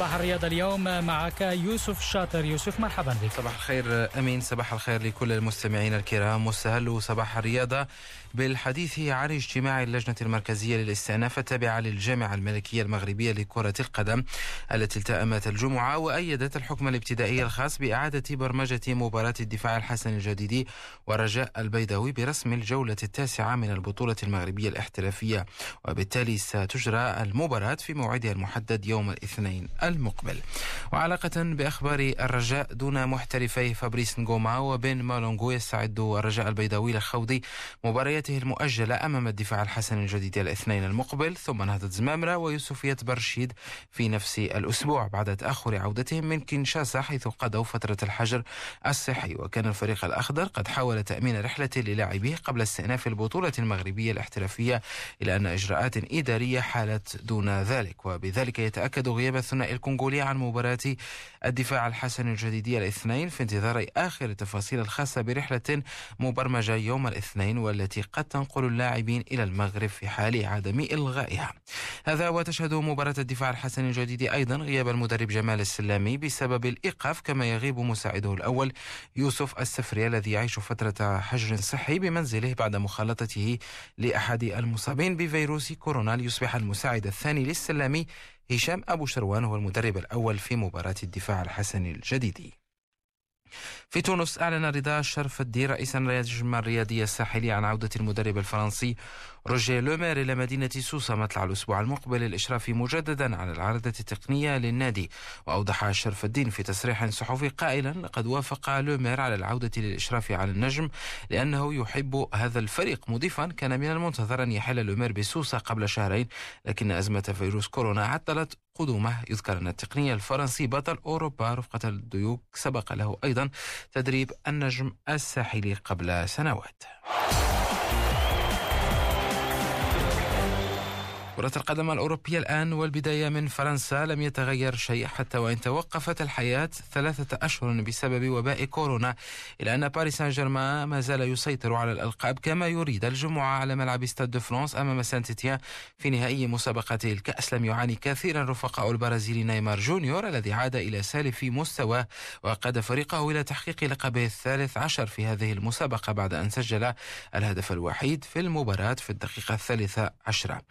صباح الرياضة اليوم معك يوسف شاطر. يوسف مرحبا بك. صباح الخير أمين. صباح الخير لكل المستمعين الكرام. مستهل صباح الرياضة بالحديث عن اجتماع اللجنة المركزية للاستئناف التابعة للجامعة الملكية المغربية لكرة القدم التي التأمت الجمعة وأيدت الحكم الابتدائي الخاص بإعادة برمجة مباراة الدفاع الحسن الجديدي ورجاء البيضاوي برسم الجولة التاسعة من البطولة المغربية الاحترافية. وبالتالي ستجرى المباراة في موعدها المحدد يوم الاثنين المقبل. وعلاقة بأخبار الرجاء دون محترفي فابريس نغوما وبن مالونغو يستعد الرجاء البيضاوي لخوض مبارياته المؤجلة أمام الدفاع الحسن الجديد الاثنين المقبل. ثم نهضة زمامرة ويوسفية برشيد في نفس الأسبوع. بعد تأخر عودتهم من كينشاسا حيث قضوا فترة الحجر الصحي. وكان الفريق الأخضر قد حاول تأمين رحلة للاعبيه قبل استئناف البطولة المغربية الاحترافية إلى أن إجراءات إدارية حالت دون ذلك. وبذلك يتأكد غياب الثنائي الكونغولي عن مباراة الدفاع الحسن الجديدية الاثنين في انتظار آخر التفاصيل الخاصة برحلة مبرمجة يوم الاثنين والتي قد تنقل اللاعبين إلى المغرب في حال عدم إلغائها. هذا وتشهد مباراة الدفاع الحسن الجديدي أيضا غياب المدرب جمال السلامي بسبب الإيقاف كما يغيب مساعده الأول يوسف السفري الذي يعيش فترة حجر صحي بمنزله بعد مخالطته لأحد المصابين بفيروس كورونا ليصبح المساعد الثاني للسلامي هشام أبو شروان هو المدرب الأول في مباراة الدفاع الحسني الجديدي في تونس أعلن رضا الشرف الدين رئيسا اللجنة الرياضية الساحلية عن عودة المدرب الفرنسي روجيه لومير إلى مدينة سوسة مطلع الأسبوع المقبل للإشراف مجددا على العرضة التقنية للنادي. وأوضح الشرف الدين في تصريح صحفي قائلا لقد وافق لومير على العودة للإشراف على النجم لأنه يحب هذا الفريق. مضيفا كان من المنتظر أن يحل لومير بسوسة قبل شهرين لكن أزمة فيروس كورونا عطلت قدومه. يذكر أن التقنية الفرنسي بطل أوروبا رفقة الديوك سبق له أيضا. تدريب النجم الساحلي قبل سنوات. كرة القدم الأوروبية الآن والبداية من فرنسا لم يتغير شيء حتى وإن توقفت الحياة ثلاثة أشهر بسبب وباء كورونا إلا أن باريس سان جيرمان ما زال يسيطر على الألقاب كما يريد الجمعة على ملعب ستاد دو فرانس أمام سانتيتيان في نهائي مسابقة الكأس. لم يعاني كثيرا رفقاء البرازيلي نيمار جونيور الذي عاد إلى سالف مستواه وقاد فريقه إلى تحقيق لقبه الثالث عشر في هذه المسابقة بعد أن سجل الهدف الوحيد في المباراة في الدقيقة الثالثة عشرة.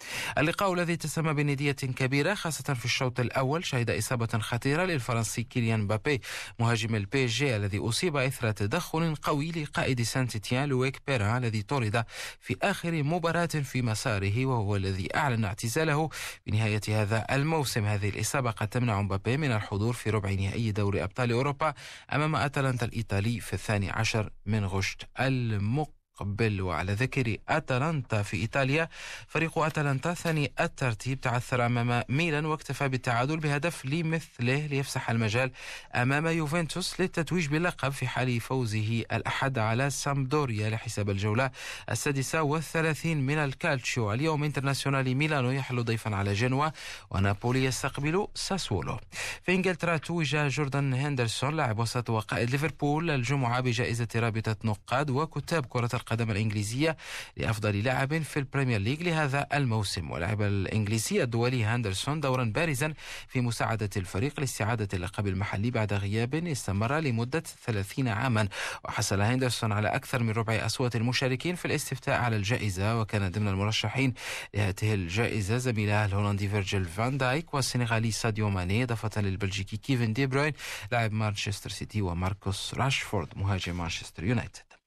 اللقاء الذي اتسم بندية كبيرة خاصة في الشوط الأول شهد إصابة خطيرة للفرنسي كيليان مبابي مهاجم ال PSG الذي أصيب إثر تدخل قوي لقائد سانتيتيان لويك بيران الذي طرد في آخر مباراة في مساره وهو الذي أعلن اعتزاله بنهاية هذا الموسم. هذه الإصابة قد تمنع مبابي من الحضور في ربع نهائي دوري أبطال أوروبا أمام أتلانتا الإيطالي في الثاني عشر من غشت المقبل قبل وعلى ذكر أتلانتا في إيطاليا. فريق أتلانتا ثاني الترتيب تعثر أمام ميلان واكتفى بالتعادل بهدف لمثله ليفسح المجال أمام يوفنتوس للتتويج باللقب في حال فوزه الأحد على سامبدوريا لحساب الجولة السادسة والثلاثين من الكالتشيو. اليوم انترناسيونالي ميلانو يحل ضيفا على جنوا ونابولي يستقبل ساسولو. في إنجلترا توج جوردان هندرسون لاعب وسط وقائد ليفربول الجمعة بجائزة رابطة نقاد وكتاب كرة القدم. الإنجليزية لأفضل لاعب في البريمير ليج لهذا الموسم. ولعب الإنجليزي الدولي هاندرسون دورا بارزا في مساعدة الفريق لاستعادة اللقب المحلي بعد غياب استمر لمدة 30 عاما. وحصل هاندرسون على أكثر من ربع أصوات المشاركين في الاستفتاء على الجائزة وكان ضمن المرشحين لهذه الجائزة زميله الهولندي فيرجيل فان دايك والسنغالي ساديو ماني إضافة للبلجيكي كيفن دي بروين لاعب مانشستر سيتي وماركوس راشفورد مهاجم مانشستر يونايتد.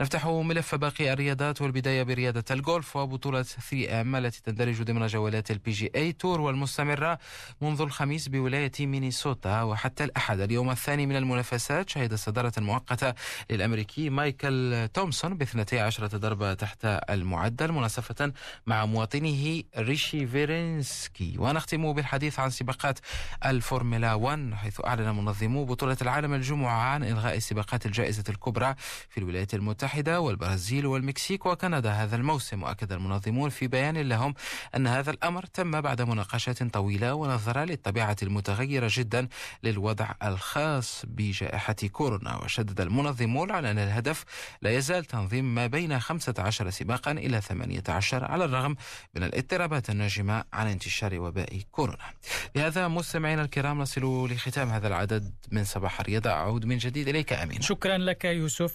نفتح ملف باقي الرياضات والبداية برياضة الجولف وبطولة 3M التي تندرج ضمن جولات ال PGA Tour والمستمرة منذ الخميس بولاية مينيسوتا وحتى الأحد. اليوم الثاني من المنافسات شهد الصدارة المؤقتة للأمريكي مايكل تومسون ب 12 ضربة تحت المعدل مناصفة مع مواطنه ريشي فيرينسكي. ونختم بالحديث عن سباقات الفورمولا 1 حيث أعلن منظمو بطولة العالم الجمعة عن إلغاء سباقات الجائزة الكبرى في الولايات الولايات المتحدة والبرازيل والمكسيك وكندا هذا الموسم وأكد المنظمون في بيان لهم أن هذا الأمر تم بعد مناقشات طويلة ونظرا للطبيعة المتغيرة جدا للوضع الخاص بجائحة كورونا. وشدد المنظمون على أن الهدف لا يزال تنظيم ما بين 15 سباقا إلى 18 على الرغم من الاضطرابات الناجمة عن انتشار وباء كورونا. بهذا مستمعينا الكرام نصل لختام هذا العدد من صباح الرياضة أعود من جديد إليك أمين. شكرا لك يوسف.